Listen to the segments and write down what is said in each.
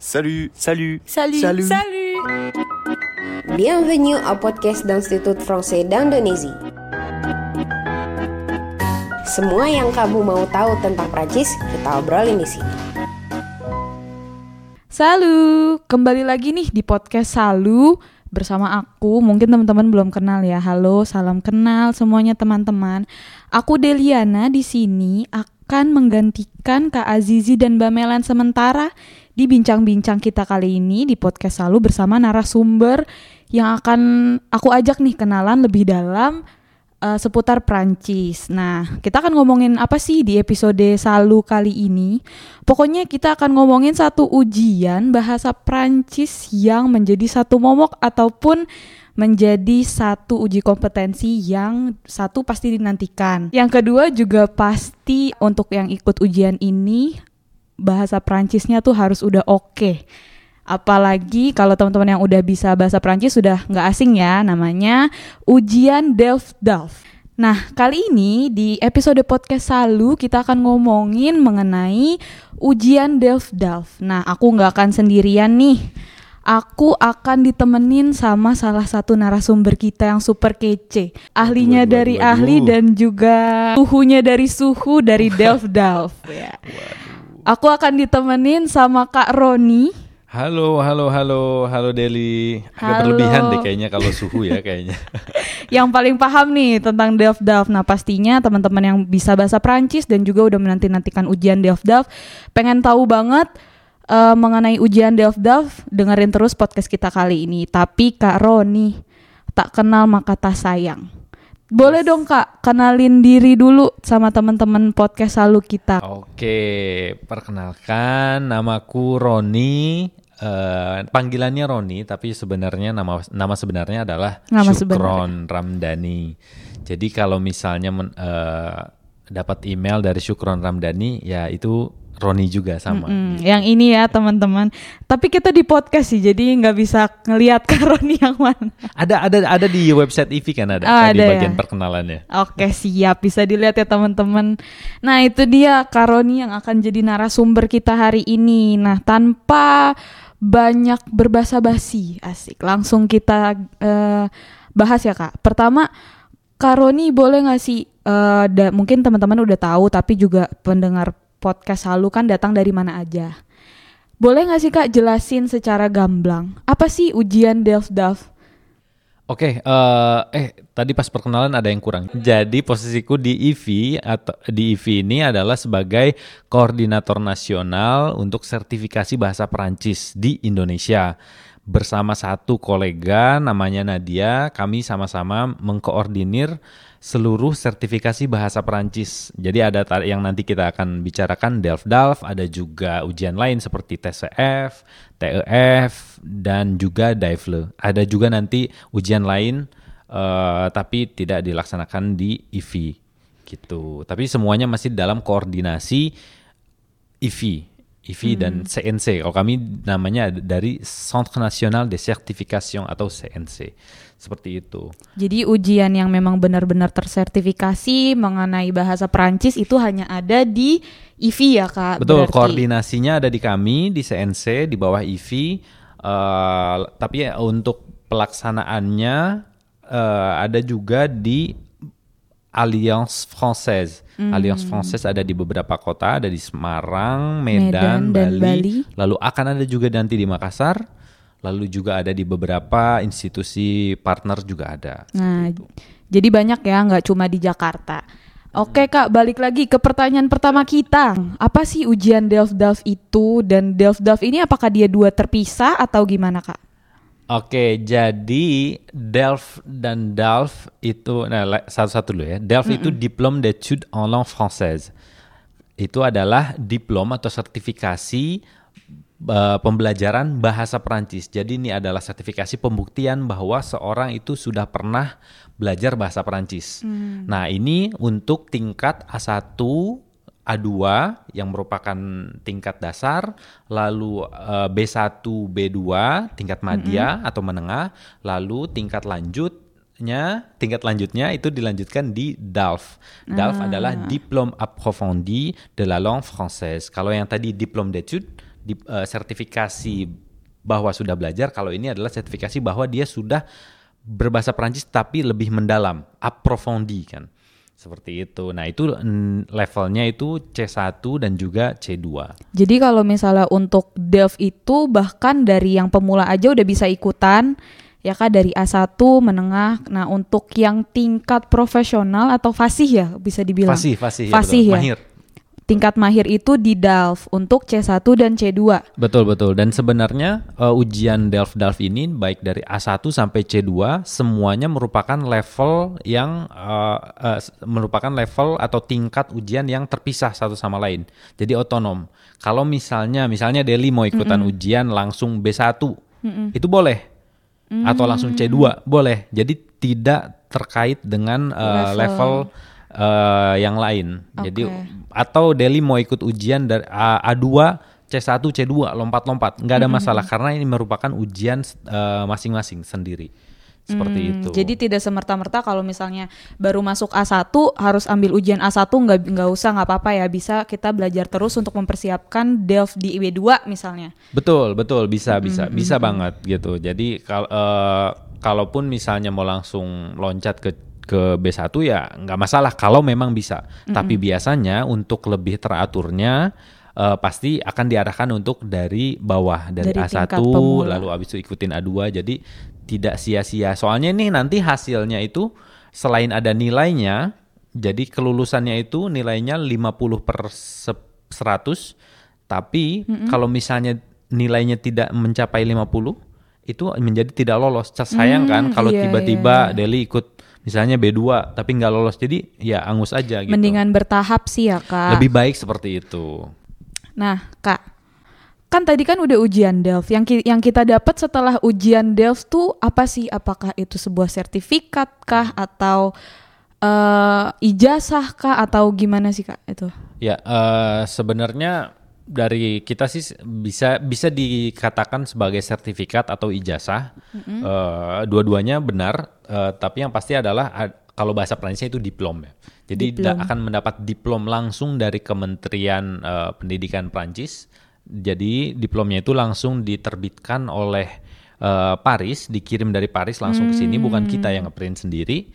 Salut Salut Salut. Salut. Salut. Bienvenue au podcast d'Institut Français d'Indonésie. Semua yang kamu mau tahu tentang Prancis, kita obrolin di sini. Salu, kembali lagi nih di podcast Salu bersama aku. Mungkin teman-teman belum kenal ya. Halo, salam kenal semuanya teman-teman. Aku Deliana di sini akan menggantikan Kak Azizi dan Mbak Melan sementara di bincang-bincang kita kali ini di podcast Salu bersama narasumber yang akan aku ajak nih kenalan lebih dalam eh, seputar Prancis. Nah, kita akan ngomongin apa sih di episode Salu kali ini? Pokoknya kita akan ngomongin satu ujian bahasa Prancis yang menjadi satu momok ataupun menjadi satu uji kompetensi yang satu pasti dinantikan. Yang kedua juga pasti untuk yang ikut ujian ini bahasa Prancisnya tuh harus udah oke. Apalagi kalau teman-teman yang udah bisa bahasa Prancis sudah nggak asing ya namanya ujian Delft. Nah kali ini di episode podcast Salu kita akan ngomongin mengenai ujian Delft. Nah aku nggak akan sendirian nih. Aku akan ditemenin sama salah satu narasumber kita yang super kece. Ahlinya Waduh, dari waduh, ahli dan juga suhunya dari suhu dari Delft Delft. Ya. Aku akan ditemenin sama Kak Roni. Halo, halo, halo, halo Deli. Agak Halo. berlebihan deh kayaknya kalau suhu ya kayaknya. yang paling paham nih tentang Delft Delft. Nah pastinya teman-teman yang bisa bahasa Prancis dan juga udah menanti-nantikan ujian Delft Delft, pengen tahu banget eh, mengenai ujian Delft, dengerin terus podcast kita kali ini. Tapi Kak Roni, tak kenal maka tak sayang. Boleh dong Kak, kenalin diri dulu sama teman-teman podcast selalu kita. Oke, perkenalkan namaku Roni. Eh, panggilannya Roni, tapi sebenarnya nama nama sebenarnya adalah Nama Syukron Ramdhani. Jadi kalau misalnya men- eh, dapat email dari Syukron Ramdhani, ya itu Roni juga sama. Hmm, yang ini ya teman-teman. Tapi kita di podcast sih, jadi nggak bisa ngelihat Kak Roni yang mana. Ada ada ada di website IVI kan ada, Ah, di ada bagian ya. perkenalannya. Oke siap bisa dilihat ya teman-teman. Nah itu dia Karoni yang akan jadi narasumber kita hari ini. Nah tanpa banyak berbahasa basi asik langsung kita eh, bahas ya kak. Pertama Karoni boleh nggak sih eh, da- mungkin teman-teman udah tahu tapi juga pendengar podcast selalu kan datang dari mana aja. Boleh nggak sih kak jelasin secara gamblang apa sih ujian Delft Delft? Oke, eh, eh tadi pas perkenalan ada yang kurang. Jadi posisiku di IV atau di IV ini adalah sebagai koordinator nasional untuk sertifikasi bahasa Perancis di Indonesia. Bersama satu kolega namanya Nadia, kami sama-sama mengkoordinir seluruh sertifikasi bahasa Perancis. Jadi ada yang nanti kita akan bicarakan Delft, ada juga ujian lain seperti TCF, TEF dan juga DAIFLE. Ada juga nanti ujian lain eh, tapi tidak dilaksanakan di IV gitu. Tapi semuanya masih dalam koordinasi IV, IV dan CNC. Kalau kami namanya dari Centre National de Certification atau CNC. Seperti itu. Jadi ujian yang memang benar-benar tersertifikasi mengenai bahasa Perancis itu hanya ada di IVI ya kak. Betul, berarti. koordinasinya ada di kami di CNC di bawah IV. eh, tapi ya untuk pelaksanaannya eh, ada juga di Alliance Française. Alliance Française ada di beberapa kota, ada di Semarang, Medan, Medan, dan Bali. Bali. Lalu akan ada juga nanti di Makassar. Lalu juga ada di beberapa institusi partner juga ada. Nah, jadi banyak ya, nggak cuma di Jakarta. Oke kak, balik lagi ke pertanyaan pertama kita. Apa sih ujian Delft itu dan Delft ini apakah dia dua terpisah atau gimana kak? Oke, jadi Delft dan DALF itu, nah satu-satu dulu ya. Delft itu Diplôme d'études en langue française. Itu adalah diplom atau sertifikasi eh, pembelajaran bahasa Perancis. Jadi ini adalah sertifikasi pembuktian bahwa seorang itu sudah pernah belajar bahasa Perancis. Nah, ini untuk tingkat A1 A2 yang merupakan tingkat dasar, lalu eh, B1, B2 tingkat madya atau menengah, lalu tingkat lanjutnya, tingkat lanjutnya itu dilanjutkan di DALF. DALF adalah Diplôme approfondi de la langue française. Kalau yang tadi diplôme d'études, di, uh, sertifikasi bahwa sudah belajar. Kalau ini adalah sertifikasi bahwa dia sudah berbahasa Perancis tapi lebih mendalam, approfondi kan. Seperti itu. Nah, itu levelnya itu C1 dan juga C2. Jadi kalau misalnya untuk DELF itu bahkan dari yang pemula aja udah bisa ikutan ya kak dari A1 menengah. Nah, untuk yang tingkat profesional atau fasih ya bisa dibilang. Fasih, fasih, fasih ya. ya. Mahir tingkat mahir itu di DALF untuk C1 dan C2. Betul betul. Dan sebenarnya uh, ujian DALF DALF ini baik dari A1 sampai C2 semuanya merupakan level yang uh, uh, merupakan level atau tingkat ujian yang terpisah satu sama lain. Jadi otonom. Kalau misalnya misalnya Deli mau ikutan mm -hmm. ujian langsung B1, mm -hmm. itu boleh. Mm. Atau langsung C2, boleh. Jadi tidak terkait dengan uh, level, level uh, yang lain. Okay. Jadi atau Deli mau ikut ujian dari A, A2, C1, C2, lompat-lompat, nggak ada mm -hmm. masalah karena ini merupakan ujian eh, masing-masing uh, sendiri. Seperti hmm, itu. Jadi tidak semerta-merta kalau misalnya baru masuk A1 harus ambil ujian A1 nggak nggak usah nggak apa-apa ya bisa kita belajar terus untuk mempersiapkan DELF di IB2 misalnya. Betul, betul bisa bisa hmm, bisa banget gitu. Jadi kalau uh, kalaupun misalnya mau langsung loncat ke ke B1 ya nggak masalah kalau memang bisa. Mm-hmm. Tapi biasanya untuk lebih teraturnya uh, pasti akan diarahkan untuk dari bawah dari, dari A1 lalu abis itu ikutin A2 jadi tidak sia-sia. Soalnya nih nanti hasilnya itu selain ada nilainya jadi kelulusannya itu nilainya 50 per 100 tapi mm-hmm. kalau misalnya nilainya tidak mencapai 50 itu menjadi tidak lolos. Sayang mm, kan kalau iya, tiba-tiba iya, iya. Deli ikut misalnya B2 tapi nggak lolos jadi ya angus aja gitu. Mendingan bertahap sih ya kak. Lebih baik seperti itu. Nah kak, kan tadi kan udah ujian Delft. Yang ki yang kita dapat setelah ujian Delft tuh apa sih? Apakah itu sebuah sertifikat kah atau uh, ijazah kah atau gimana sih kak itu? Ya uh, sebenarnya dari kita sih bisa bisa dikatakan sebagai sertifikat atau ijazah. Mm-hmm. Uh, dua-duanya benar, uh, tapi yang pasti adalah uh, kalau bahasa Prancisnya itu diplom ya. Jadi diplom. akan mendapat diplom langsung dari Kementerian uh, Pendidikan Prancis. Jadi diplomnya itu langsung diterbitkan oleh uh, Paris, dikirim dari Paris langsung mm. ke sini, bukan kita yang ngeprint sendiri.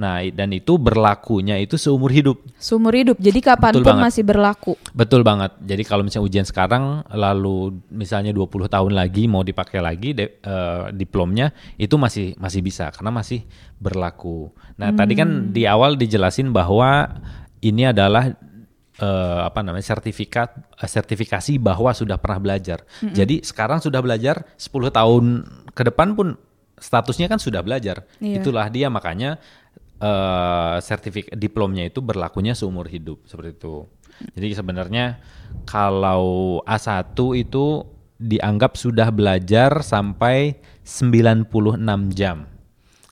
Nah, dan itu berlakunya itu seumur hidup. Seumur hidup. Jadi kapan pun masih berlaku. Betul banget. Jadi kalau misalnya ujian sekarang lalu misalnya 20 tahun lagi mau dipakai lagi de, uh, diplomnya itu masih masih bisa karena masih berlaku. Nah, hmm. tadi kan di awal dijelasin bahwa ini adalah uh, apa namanya sertifikat uh, sertifikasi bahwa sudah pernah belajar. -hmm. Jadi sekarang sudah belajar 10 tahun ke depan pun statusnya kan sudah belajar. Iya. Itulah dia makanya uh, sertifik diplomnya itu berlakunya seumur hidup seperti itu. Jadi sebenarnya kalau A1 itu dianggap sudah belajar sampai 96 jam.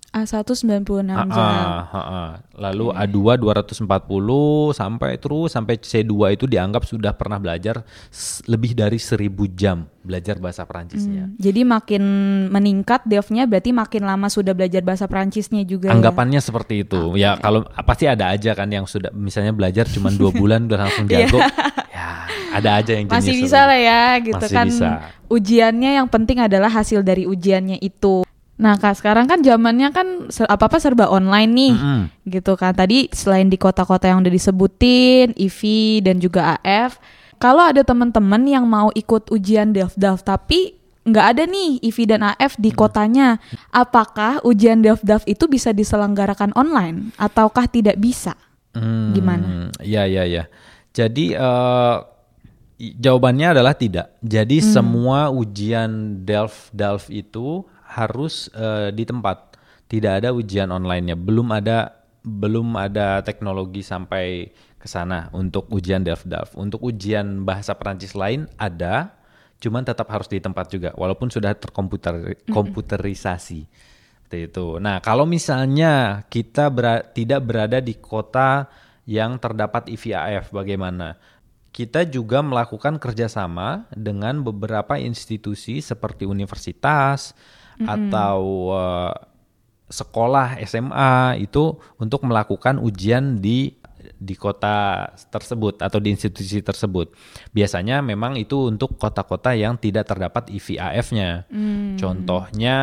A1 96 jam. A, A, A. Lalu okay. A2 240 sampai terus sampai C2 itu dianggap sudah pernah belajar lebih dari 1000 jam belajar bahasa Perancisnya. Hmm, jadi makin meningkat devnya berarti makin lama sudah belajar bahasa Perancisnya juga. Ya? Anggapannya ya? seperti itu. Okay. Ya kalau pasti ada aja kan yang sudah misalnya belajar cuma dua bulan udah langsung iya. jago. ya ada aja yang masih bisa lah ya gitu Masih kan. Bisa. Ujiannya yang penting adalah hasil dari ujiannya itu. Nah kak sekarang kan zamannya kan apa apa serba online nih, mm -hmm. gitu kan. Tadi selain di kota-kota yang udah disebutin, IV dan juga AF, kalau ada teman-teman yang mau ikut ujian DELF-DELF tapi nggak ada nih IV dan AF di kotanya, apakah ujian DELF-DELF itu bisa diselenggarakan online ataukah tidak bisa? Hmm, Gimana? Ya ya ya. Jadi uh, jawabannya adalah tidak. Jadi hmm. semua ujian DELF-DELF itu harus uh, di tempat. Tidak ada ujian online-nya. Belum ada belum ada teknologi sampai ke sana untuk ujian Delft-Delft. Untuk ujian bahasa Perancis lain ada, cuman tetap harus di tempat juga walaupun sudah terkomputer komputerisasi. Seperti itu. Nah, kalau misalnya kita ber tidak berada di kota yang terdapat IVAF bagaimana? Kita juga melakukan kerjasama dengan beberapa institusi seperti universitas, mm -hmm. atau uh, sekolah SMA itu untuk melakukan ujian di di kota tersebut atau di institusi tersebut. Biasanya memang itu untuk kota-kota yang tidak terdapat IVAF-nya. Contohnya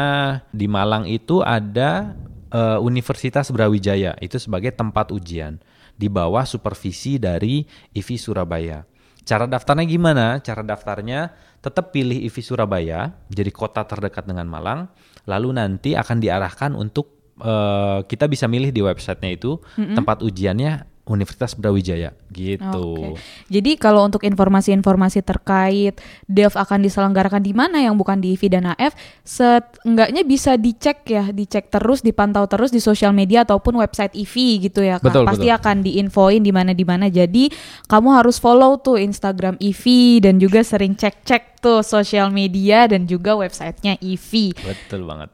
di Malang itu ada eh, Universitas Brawijaya itu sebagai tempat ujian di bawah supervisi dari IVI Surabaya. Cara daftarnya gimana? Cara daftarnya tetap pilih IVI Surabaya, jadi kota terdekat dengan Malang, lalu nanti akan diarahkan untuk eh, kita bisa milih di websitenya itu tempat ujiannya Universitas Brawijaya gitu. Oke. Jadi kalau untuk informasi-informasi terkait DELF akan diselenggarakan di mana yang bukan di IVI dan AF, seenggaknya bisa dicek ya, dicek terus, dipantau terus di sosial media ataupun website IVI gitu ya Kak. Betul, Pasti betul. akan diinfoin di mana di mana. Jadi kamu harus follow tuh Instagram IVI dan juga sering cek-cek tuh sosial media dan juga websitenya IVI. Betul banget.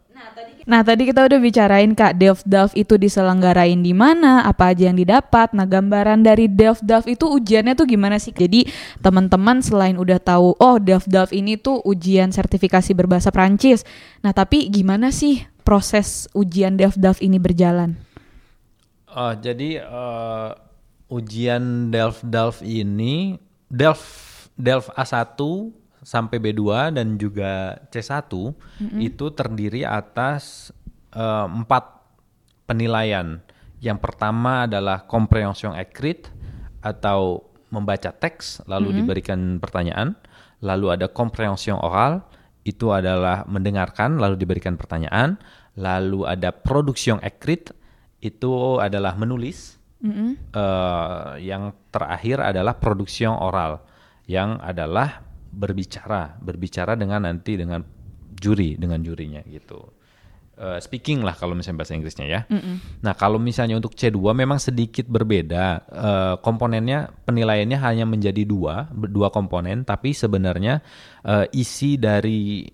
Nah tadi kita udah bicarain kak Delft Delft itu diselenggarain di mana, apa aja yang didapat. Nah gambaran dari Delft Delft itu ujiannya tuh gimana sih? Jadi teman-teman selain udah tahu, oh Delft Delft ini tuh ujian sertifikasi berbahasa Prancis. Nah tapi gimana sih proses ujian Delft Delft ini berjalan? Oh, jadi eh, ujian Delft Delft ini Delft Delft A1 sampai B2 dan juga C1 itu terdiri atas eh, empat penilaian. Yang pertama adalah comprehension écrite atau membaca teks lalu diberikan pertanyaan. Lalu ada comprehension oral itu adalah mendengarkan lalu diberikan pertanyaan. Lalu ada production écrite itu adalah menulis. Eh, yang terakhir adalah production oral yang adalah berbicara, berbicara dengan nanti dengan juri, dengan jurinya gitu. Eh, speaking lah kalau misalnya bahasa Inggrisnya ya. Nah kalau misalnya untuk C2 memang sedikit berbeda. Eh, komponennya penilaiannya hanya menjadi dua, dua komponen, tapi sebenarnya eh, isi dari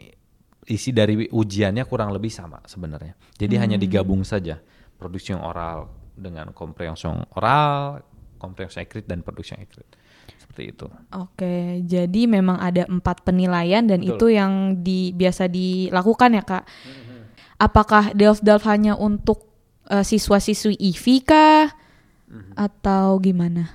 isi dari ujiannya kurang lebih sama sebenarnya. Jadi hanya digabung saja produksi yang oral dengan comprehension oral, comprehension écrite dan production écrite. Seperti itu. Oke, jadi memang ada empat penilaian dan Betul. itu yang di, biasa dilakukan ya kak. Apakah Delft Delft hanya untuk eh, siswa-siswi IVI kah? Atau gimana?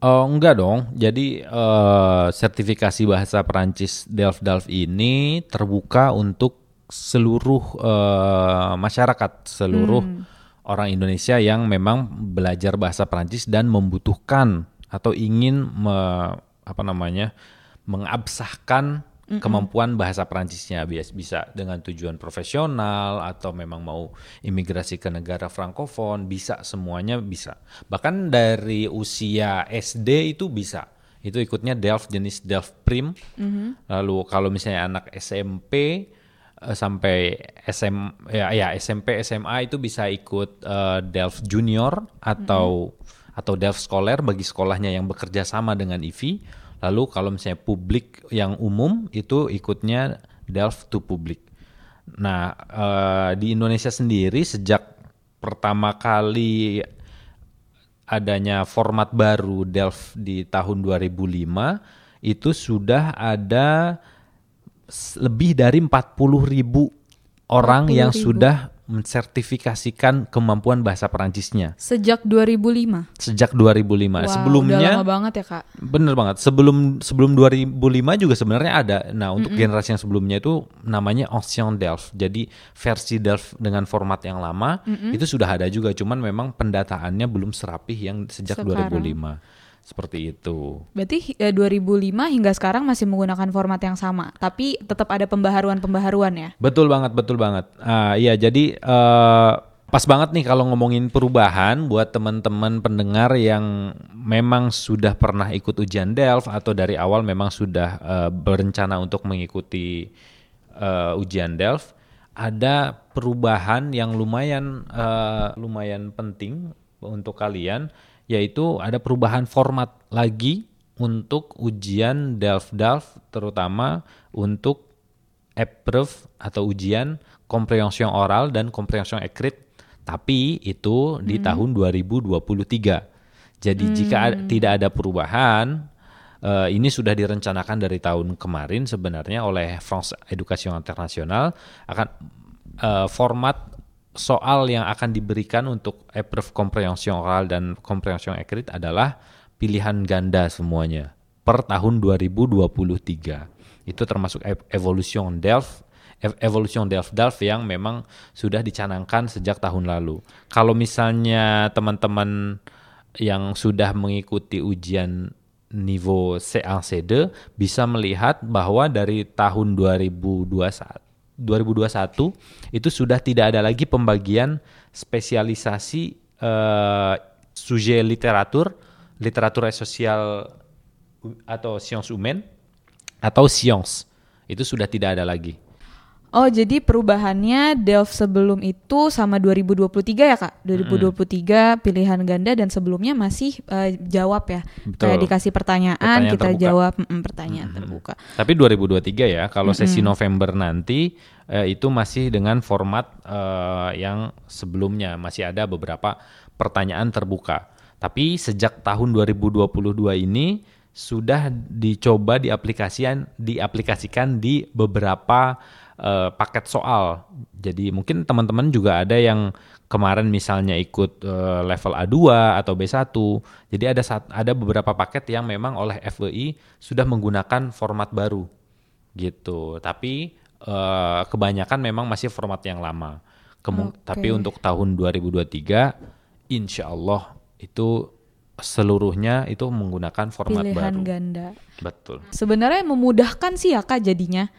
Oh enggak dong. Jadi eh, sertifikasi bahasa Perancis Delft ini terbuka untuk seluruh eh, masyarakat, seluruh orang Indonesia yang memang belajar bahasa Perancis dan membutuhkan atau ingin me- apa namanya mengabsahkan kemampuan bahasa Perancisnya. Bias bisa dengan tujuan profesional atau memang mau imigrasi ke negara frankofon bisa semuanya bisa. Bahkan dari usia SD itu bisa. Itu ikutnya Delft jenis Delft Prim. Lalu kalau misalnya anak SMP eh, sampai SM ya, ya SMP SMA itu bisa ikut eh, Delft Junior atau atau Delft Scholar bagi sekolahnya yang bekerja sama dengan IVI. Lalu kalau misalnya publik yang umum itu ikutnya Delft to Public. Nah eh, di Indonesia sendiri sejak pertama kali adanya format baru Delft di tahun 2005 itu sudah ada lebih dari 40 ribu orang yang 40.000. sudah mensertifikasikan kemampuan bahasa Perancisnya Sejak 2005. sejak 2005. Wah, Sebelumnya udah lama banget ya kak. Bener banget. Sebelum sebelum 2005 juga sebenarnya ada. Nah, untuk generasi yang sebelumnya itu namanya Ancien Delft. Jadi versi Delft dengan format yang lama itu sudah ada juga. Cuman memang pendataannya belum serapih yang sejak Sekarang. 2005. Seperti itu. Berarti eh, 2005 hingga sekarang masih menggunakan format yang sama, tapi tetap ada pembaharuan-pembaharuan ya. Betul banget, betul banget. Ah, iya, jadi eh, pas banget nih kalau ngomongin perubahan buat teman-teman pendengar yang memang sudah pernah ikut ujian Delft atau dari awal memang sudah eh, berencana untuk mengikuti eh, ujian Delft, ada perubahan yang lumayan eh, lumayan penting untuk kalian, yaitu ada perubahan format lagi untuk ujian Delft, terutama untuk épreuve atau ujian komprehension oral dan komprehension écrite tapi itu di tahun 2023. Jadi jika a- tidak ada perubahan eh, ini sudah direncanakan dari tahun kemarin sebenarnya oleh France Education International akan eh, format soal yang akan diberikan untuk épreuve comprehension oral dan comprehension écrite adalah pilihan ganda semuanya per tahun 2023. Itu termasuk ev- evolution Delft ev- evolution Delft Delft yang memang sudah dicanangkan sejak tahun lalu. Kalau misalnya teman-teman yang sudah mengikuti ujian niveau C1 C2 bisa melihat bahwa dari tahun 2021 2021 itu sudah tidak ada lagi pembagian spesialisasi eh, sujet literatur, literatur sosial atau science humaine atau science. Itu sudah tidak ada lagi. Oh, jadi perubahannya Delft sebelum itu sama 2023 ya, Kak? 2023 pilihan ganda dan sebelumnya masih eh, jawab ya. Betul. Kayak dikasih pertanyaan, Pertanyaan kita terbuka. jawab mm, pertanyaan terbuka. Tapi 2023 ya, kalau sesi November nanti eh, itu masih dengan format eh, yang sebelumnya masih ada beberapa pertanyaan terbuka. Tapi sejak tahun 2022 ini sudah dicoba diaplikasikan diaplikasikan di beberapa eh, paket soal. Jadi mungkin teman-teman juga ada yang kemarin misalnya ikut eh, level A2 atau B1. Jadi ada sat- ada beberapa paket yang memang oleh FEI sudah menggunakan format baru gitu. Tapi eh, kebanyakan memang masih format yang lama. Kemu- Oke. Tapi untuk tahun 2023 insya Allah itu seluruhnya itu menggunakan format Pilihan baru. ganda. Betul. Sebenarnya memudahkan sih ya, Kak, jadinya.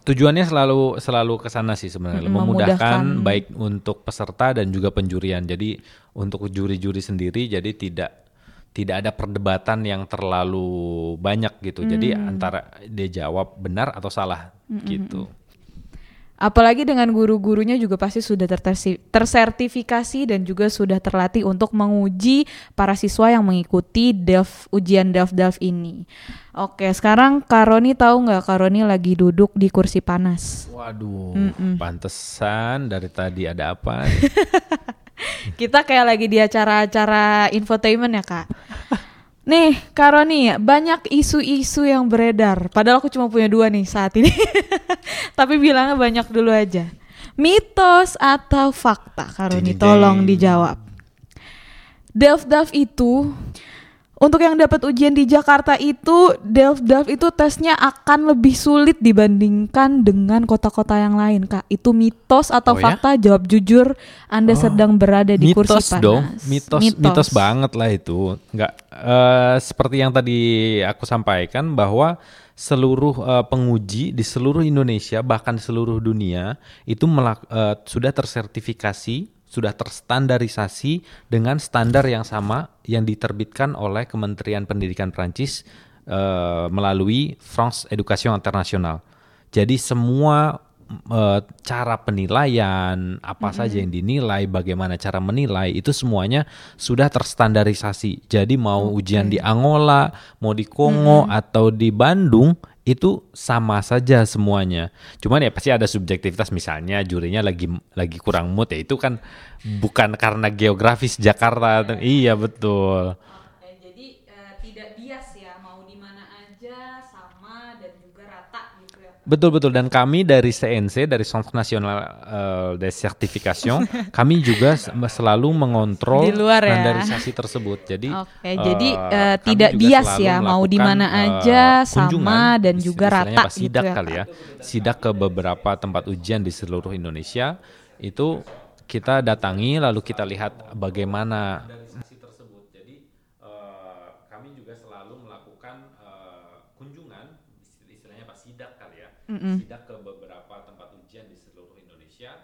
Tujuannya selalu selalu ke sana sih sebenarnya, Mm, memudahkan memudahkan. baik untuk peserta dan juga penjurian. Jadi untuk juri-juri sendiri jadi tidak tidak ada perdebatan yang terlalu banyak gitu. Jadi Mm. antara dia jawab benar atau salah gitu. Apalagi dengan guru-gurunya juga pasti sudah tersertifikasi dan juga sudah terlatih untuk menguji para siswa yang mengikuti Delft ujian Delft ini. Oke, sekarang Karoni tahu nggak Karoni lagi duduk di kursi panas? Waduh, pantesan dari tadi ada apa? Kita kayak lagi di acara-acara infotainment ya kak. Nih, Karoni, banyak isu-isu yang beredar. Padahal aku cuma punya dua nih saat ini. Tapi bilangnya banyak dulu aja. Mitos atau fakta, Karoni? Tolong dijawab. Delft Delft itu untuk yang dapat ujian di Jakarta itu Delft itu tesnya akan lebih sulit dibandingkan dengan kota-kota yang lain kak. Itu mitos atau Oh ya? fakta? Jawab jujur anda sedang berada di kursi mitos panas. Dong, mitos, mitos banget lah itu. Nggak eh, seperti yang tadi aku sampaikan bahwa seluruh eh, penguji di seluruh Indonesia bahkan seluruh dunia itu melak- eh, sudah tersertifikasi, sudah terstandarisasi dengan standar yang sama yang diterbitkan oleh Kementerian Pendidikan Prancis eh, melalui France Education International. Jadi semua eh, cara penilaian apa saja yang dinilai, bagaimana cara menilai itu semuanya sudah terstandarisasi. Jadi mau ujian di Angola, mau di Kongo atau di Bandung itu sama saja semuanya. Cuman ya pasti ada subjektivitas misalnya jurinya lagi lagi kurang mood ya itu kan bukan karena geografis Jakarta. Iya betul. jadi eh, tidak bias ya mau di mana aja sama dan juga rata gitu ya Betul betul dan kami dari CNC dari Centre National eh, de Certification kami juga selalu mengontrol Di luar ya. standarisasi tersebut. Jadi Oke, eh, jadi kami tidak bias ya, mau di mana aja sama dan juga rata apa, gitu sidak ya, kali ya. Sidak ke beberapa tempat ujian di seluruh Indonesia itu kita datangi lalu kita lihat bagaimana standarisasi tersebut. Jadi eh, kami juga selalu melakukan eh, kunjungan istilahnya apa sidak ya sidak ke beberapa tempat ujian di seluruh Indonesia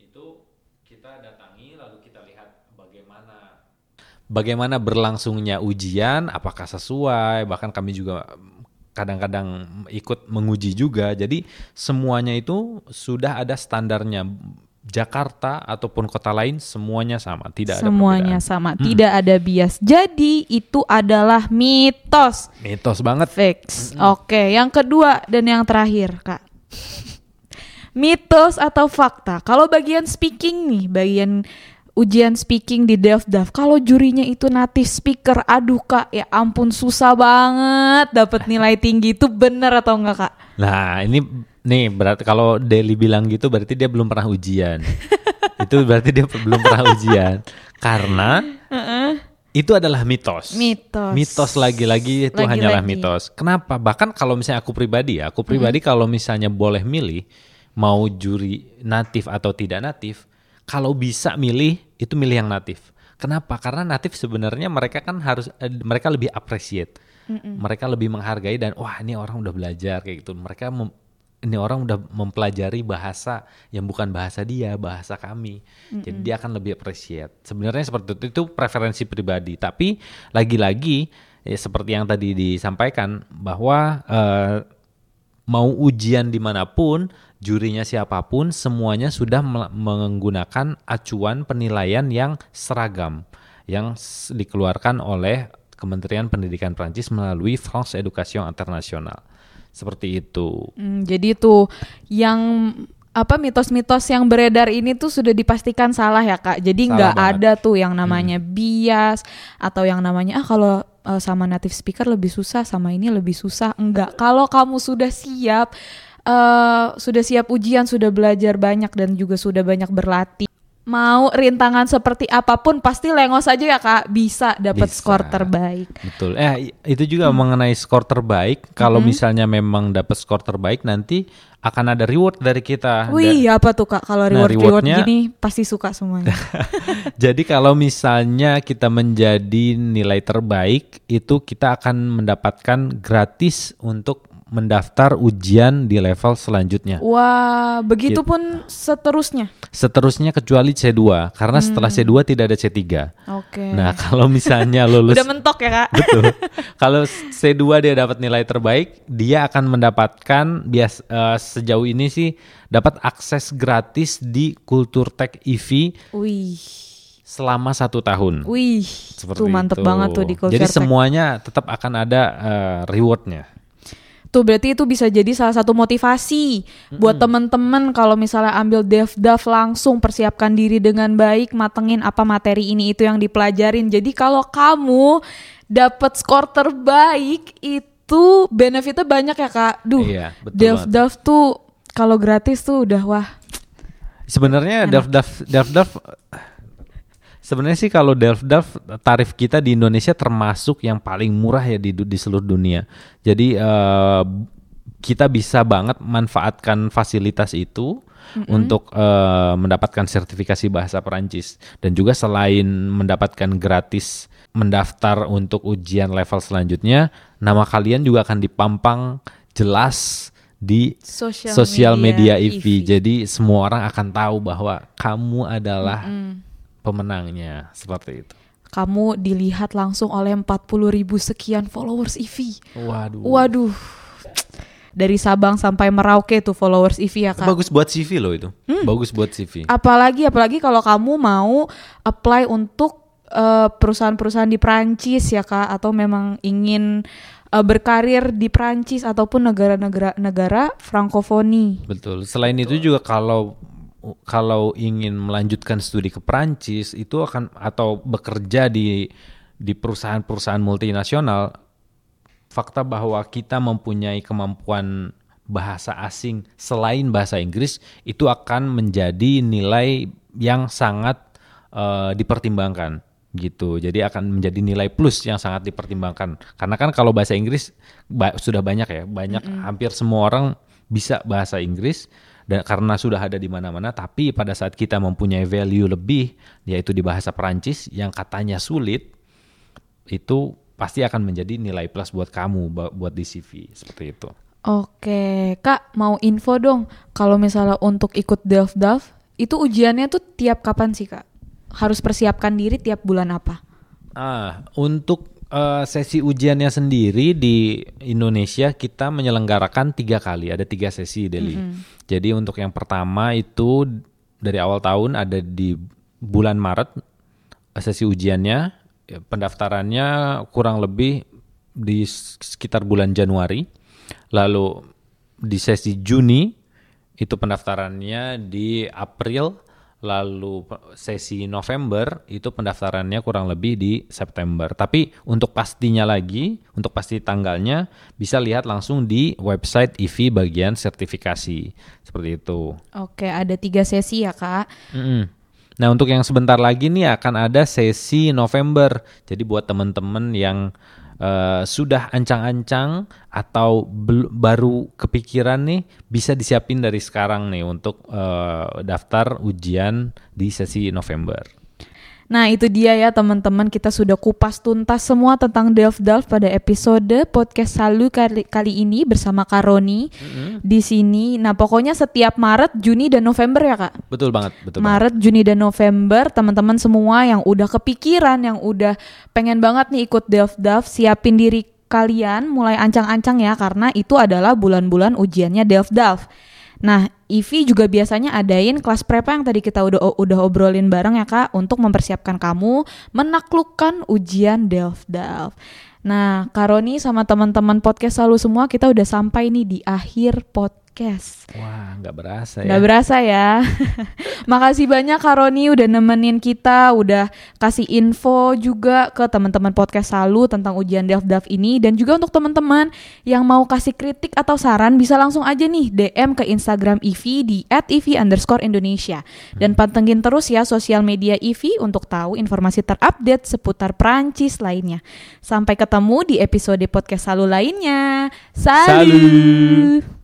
itu kita datangi lalu kita lihat bagaimana. Bagaimana berlangsungnya ujian apakah sesuai bahkan kami juga kadang-kadang ikut menguji juga. Jadi semuanya itu sudah ada standarnya Jakarta ataupun kota lain semuanya sama. Tidak semuanya ada sama. Tidak ada bias. Jadi itu adalah mitos. Mitos banget. Fix. Oke yang kedua dan yang terakhir kak. Mitos atau fakta? Kalau bagian speaking nih bagian ujian speaking di Delft kalau jurinya itu native speaker aduh kak ya ampun susah banget dapat nilai tinggi. Itu bener atau enggak kak? Nah ini nih berarti kalau Deli bilang gitu berarti dia belum pernah ujian. itu berarti dia belum pernah ujian karena itu adalah mitos. Mitos. Mitos lagi-lagi itu Lagi-lagi. hanyalah mitos. Kenapa? Bahkan kalau misalnya aku pribadi ya, aku pribadi kalau misalnya boleh milih mau juri natif atau tidak natif, kalau bisa milih itu milih yang natif. Kenapa? Karena natif sebenarnya mereka kan harus eh, mereka lebih appreciate. Mereka lebih menghargai dan wah ini orang udah belajar kayak gitu. Mereka mem- ini orang udah mempelajari bahasa yang bukan bahasa dia, bahasa kami. Jadi dia akan lebih appreciate. Sebenarnya seperti itu itu preferensi pribadi. Tapi lagi-lagi ya seperti yang tadi disampaikan bahwa eh, mau ujian di mana pun, jurinya siapa pun, semuanya sudah menggunakan acuan penilaian yang seragam yang dikeluarkan oleh Kementerian Pendidikan Prancis melalui France Education International. Seperti itu. Hmm, jadi tuh yang apa mitos-mitos yang beredar ini tuh sudah dipastikan salah ya kak. Jadi nggak ada tuh yang namanya bias atau yang namanya ah kalau eh, sama native speaker lebih susah sama ini lebih susah. Enggak. Kalau kamu sudah siap eh sudah siap ujian, sudah belajar banyak dan juga sudah banyak berlatih. Mau rintangan seperti apa pun pasti lengos aja ya kak bisa dapat skor terbaik. Betul. Eh itu juga mengenai skor terbaik. Kalau misalnya memang dapat skor terbaik nanti akan ada reward dari kita. Wih apa tuh kak kalau Nah, reward reward rewardnya- gini pasti suka semuanya. Jadi kalau misalnya kita menjadi nilai terbaik, itu kita akan mendapatkan gratis untuk mendaftar ujian di level selanjutnya. Wah, Gitu. begitupun seterusnya. Seterusnya kecuali C2, karena setelah C2 tidak ada C3. Oke. Nah, kalau misalnya lulus Udah mentok ya kak? Betul. Kalau C2 dia dapat nilai terbaik, dia akan mendapatkan bias eh, sejauh ini sih dapat akses gratis di Kulturtek EV Wih, selama satu tahun. wih, Seperti tuh mantep itu. banget tuh di culture Jadi semuanya tetap akan ada eh, rewardnya. Tuh berarti itu bisa jadi salah satu motivasi buat temen-temen kalau misalnya ambil dev-dev langsung persiapkan diri dengan baik, matengin apa materi ini itu yang dipelajarin. Jadi kalau kamu dapat skor terbaik itu benefitnya banyak ya kak. Duh, Iya, dev-dev tuh kalau gratis tuh udah wah. Sebenarnya Delf-Delf Delf-Delf sebenarnya sih kalau Delf-Delf tarif kita di Indonesia termasuk yang paling murah ya di di seluruh dunia. Jadi eh, kita bisa banget manfaatkan fasilitas itu untuk eh, mendapatkan sertifikasi bahasa Perancis dan juga selain mendapatkan gratis mendaftar untuk ujian level selanjutnya, nama kalian juga akan dipampang jelas di Sosial media, media EV. Jadi semua orang akan tahu bahwa kamu adalah pemenangnya seperti itu. kamu dilihat langsung oleh 40 ribu sekian followers EV. Waduh. Waduh. Dari Sabang sampai Merauke tuh followers EV ya kak. Bagus buat CV loh itu. Bagus buat CV. Apalagi apalagi kalau kamu mau apply untuk eh, perusahaan-perusahaan di Prancis ya kak atau memang ingin eh, berkarir di Prancis ataupun negara-negara negara frankofoni. Betul. Selain itu juga kalau kalau ingin melanjutkan studi ke Prancis itu akan atau bekerja di di perusahaan-perusahaan multinasional fakta bahwa kita mempunyai kemampuan bahasa asing selain bahasa Inggris itu akan menjadi nilai yang sangat eh, dipertimbangkan gitu. Jadi akan menjadi nilai plus yang sangat dipertimbangkan. Karena kan kalau bahasa Inggris ba- sudah banyak ya, banyak hampir semua orang bisa bahasa Inggris dan karena sudah ada di mana-mana tapi pada saat kita mempunyai value lebih yaitu di bahasa Perancis yang katanya sulit itu pasti akan menjadi nilai plus buat kamu buat di CV seperti itu. Oke, Kak, mau info dong. Kalau misalnya untuk ikut Delf-Delf, itu ujiannya tuh tiap kapan sih, Kak? Harus persiapkan diri tiap bulan apa? Ah, untuk eh, sesi ujiannya sendiri di Indonesia kita menyelenggarakan tiga kali, ada tiga sesi Deli. Jadi untuk yang pertama itu dari awal tahun ada di bulan Maret eh, sesi ujiannya, Ya, pendaftarannya kurang lebih di sekitar bulan Januari. Lalu di sesi Juni itu pendaftarannya di April, lalu sesi November itu pendaftarannya kurang lebih di September. Tapi untuk pastinya lagi, untuk pasti tanggalnya bisa lihat langsung di website IV bagian sertifikasi seperti itu. Oke, ada tiga sesi ya, Kak. Mm-mm. Nah, untuk yang sebentar lagi nih akan ada sesi November. Jadi buat teman-teman yang uh, sudah ancang-ancang atau baru kepikiran nih bisa disiapin dari sekarang nih untuk uh, daftar ujian di sesi November. Nah itu dia ya teman-teman kita sudah kupas tuntas semua tentang Delf Delf pada episode podcast Salu kali, kali ini bersama Karoni mm-hmm. di sini. Nah pokoknya setiap Maret, Juni dan November ya kak. Betul banget. Betul Maret, banget. Juni dan November teman-teman semua yang udah kepikiran, yang udah pengen banget nih ikut Delf Delf, siapin diri kalian mulai ancang-ancang ya karena itu adalah bulan-bulan ujiannya Delf Delf. Nah, Ivi juga biasanya adain kelas prepa yang tadi kita udah udah obrolin bareng ya Kak untuk mempersiapkan kamu menaklukkan ujian Delft. Nah, Karoni sama teman-teman podcast selalu semua kita udah sampai nih di akhir podcast podcast. Wah, nggak berasa ya. Nggak berasa ya. Makasih banyak Karoni udah nemenin kita, udah kasih info juga ke teman-teman podcast Salu tentang ujian Delf-Delf ini dan juga untuk teman-teman yang mau kasih kritik atau saran bisa langsung aja nih DM ke Instagram Ivi di @ivi_indonesia dan pantengin terus ya sosial media Ivi untuk tahu informasi terupdate seputar Prancis lainnya. Sampai ketemu di episode podcast Salu lainnya. Salut. Salut.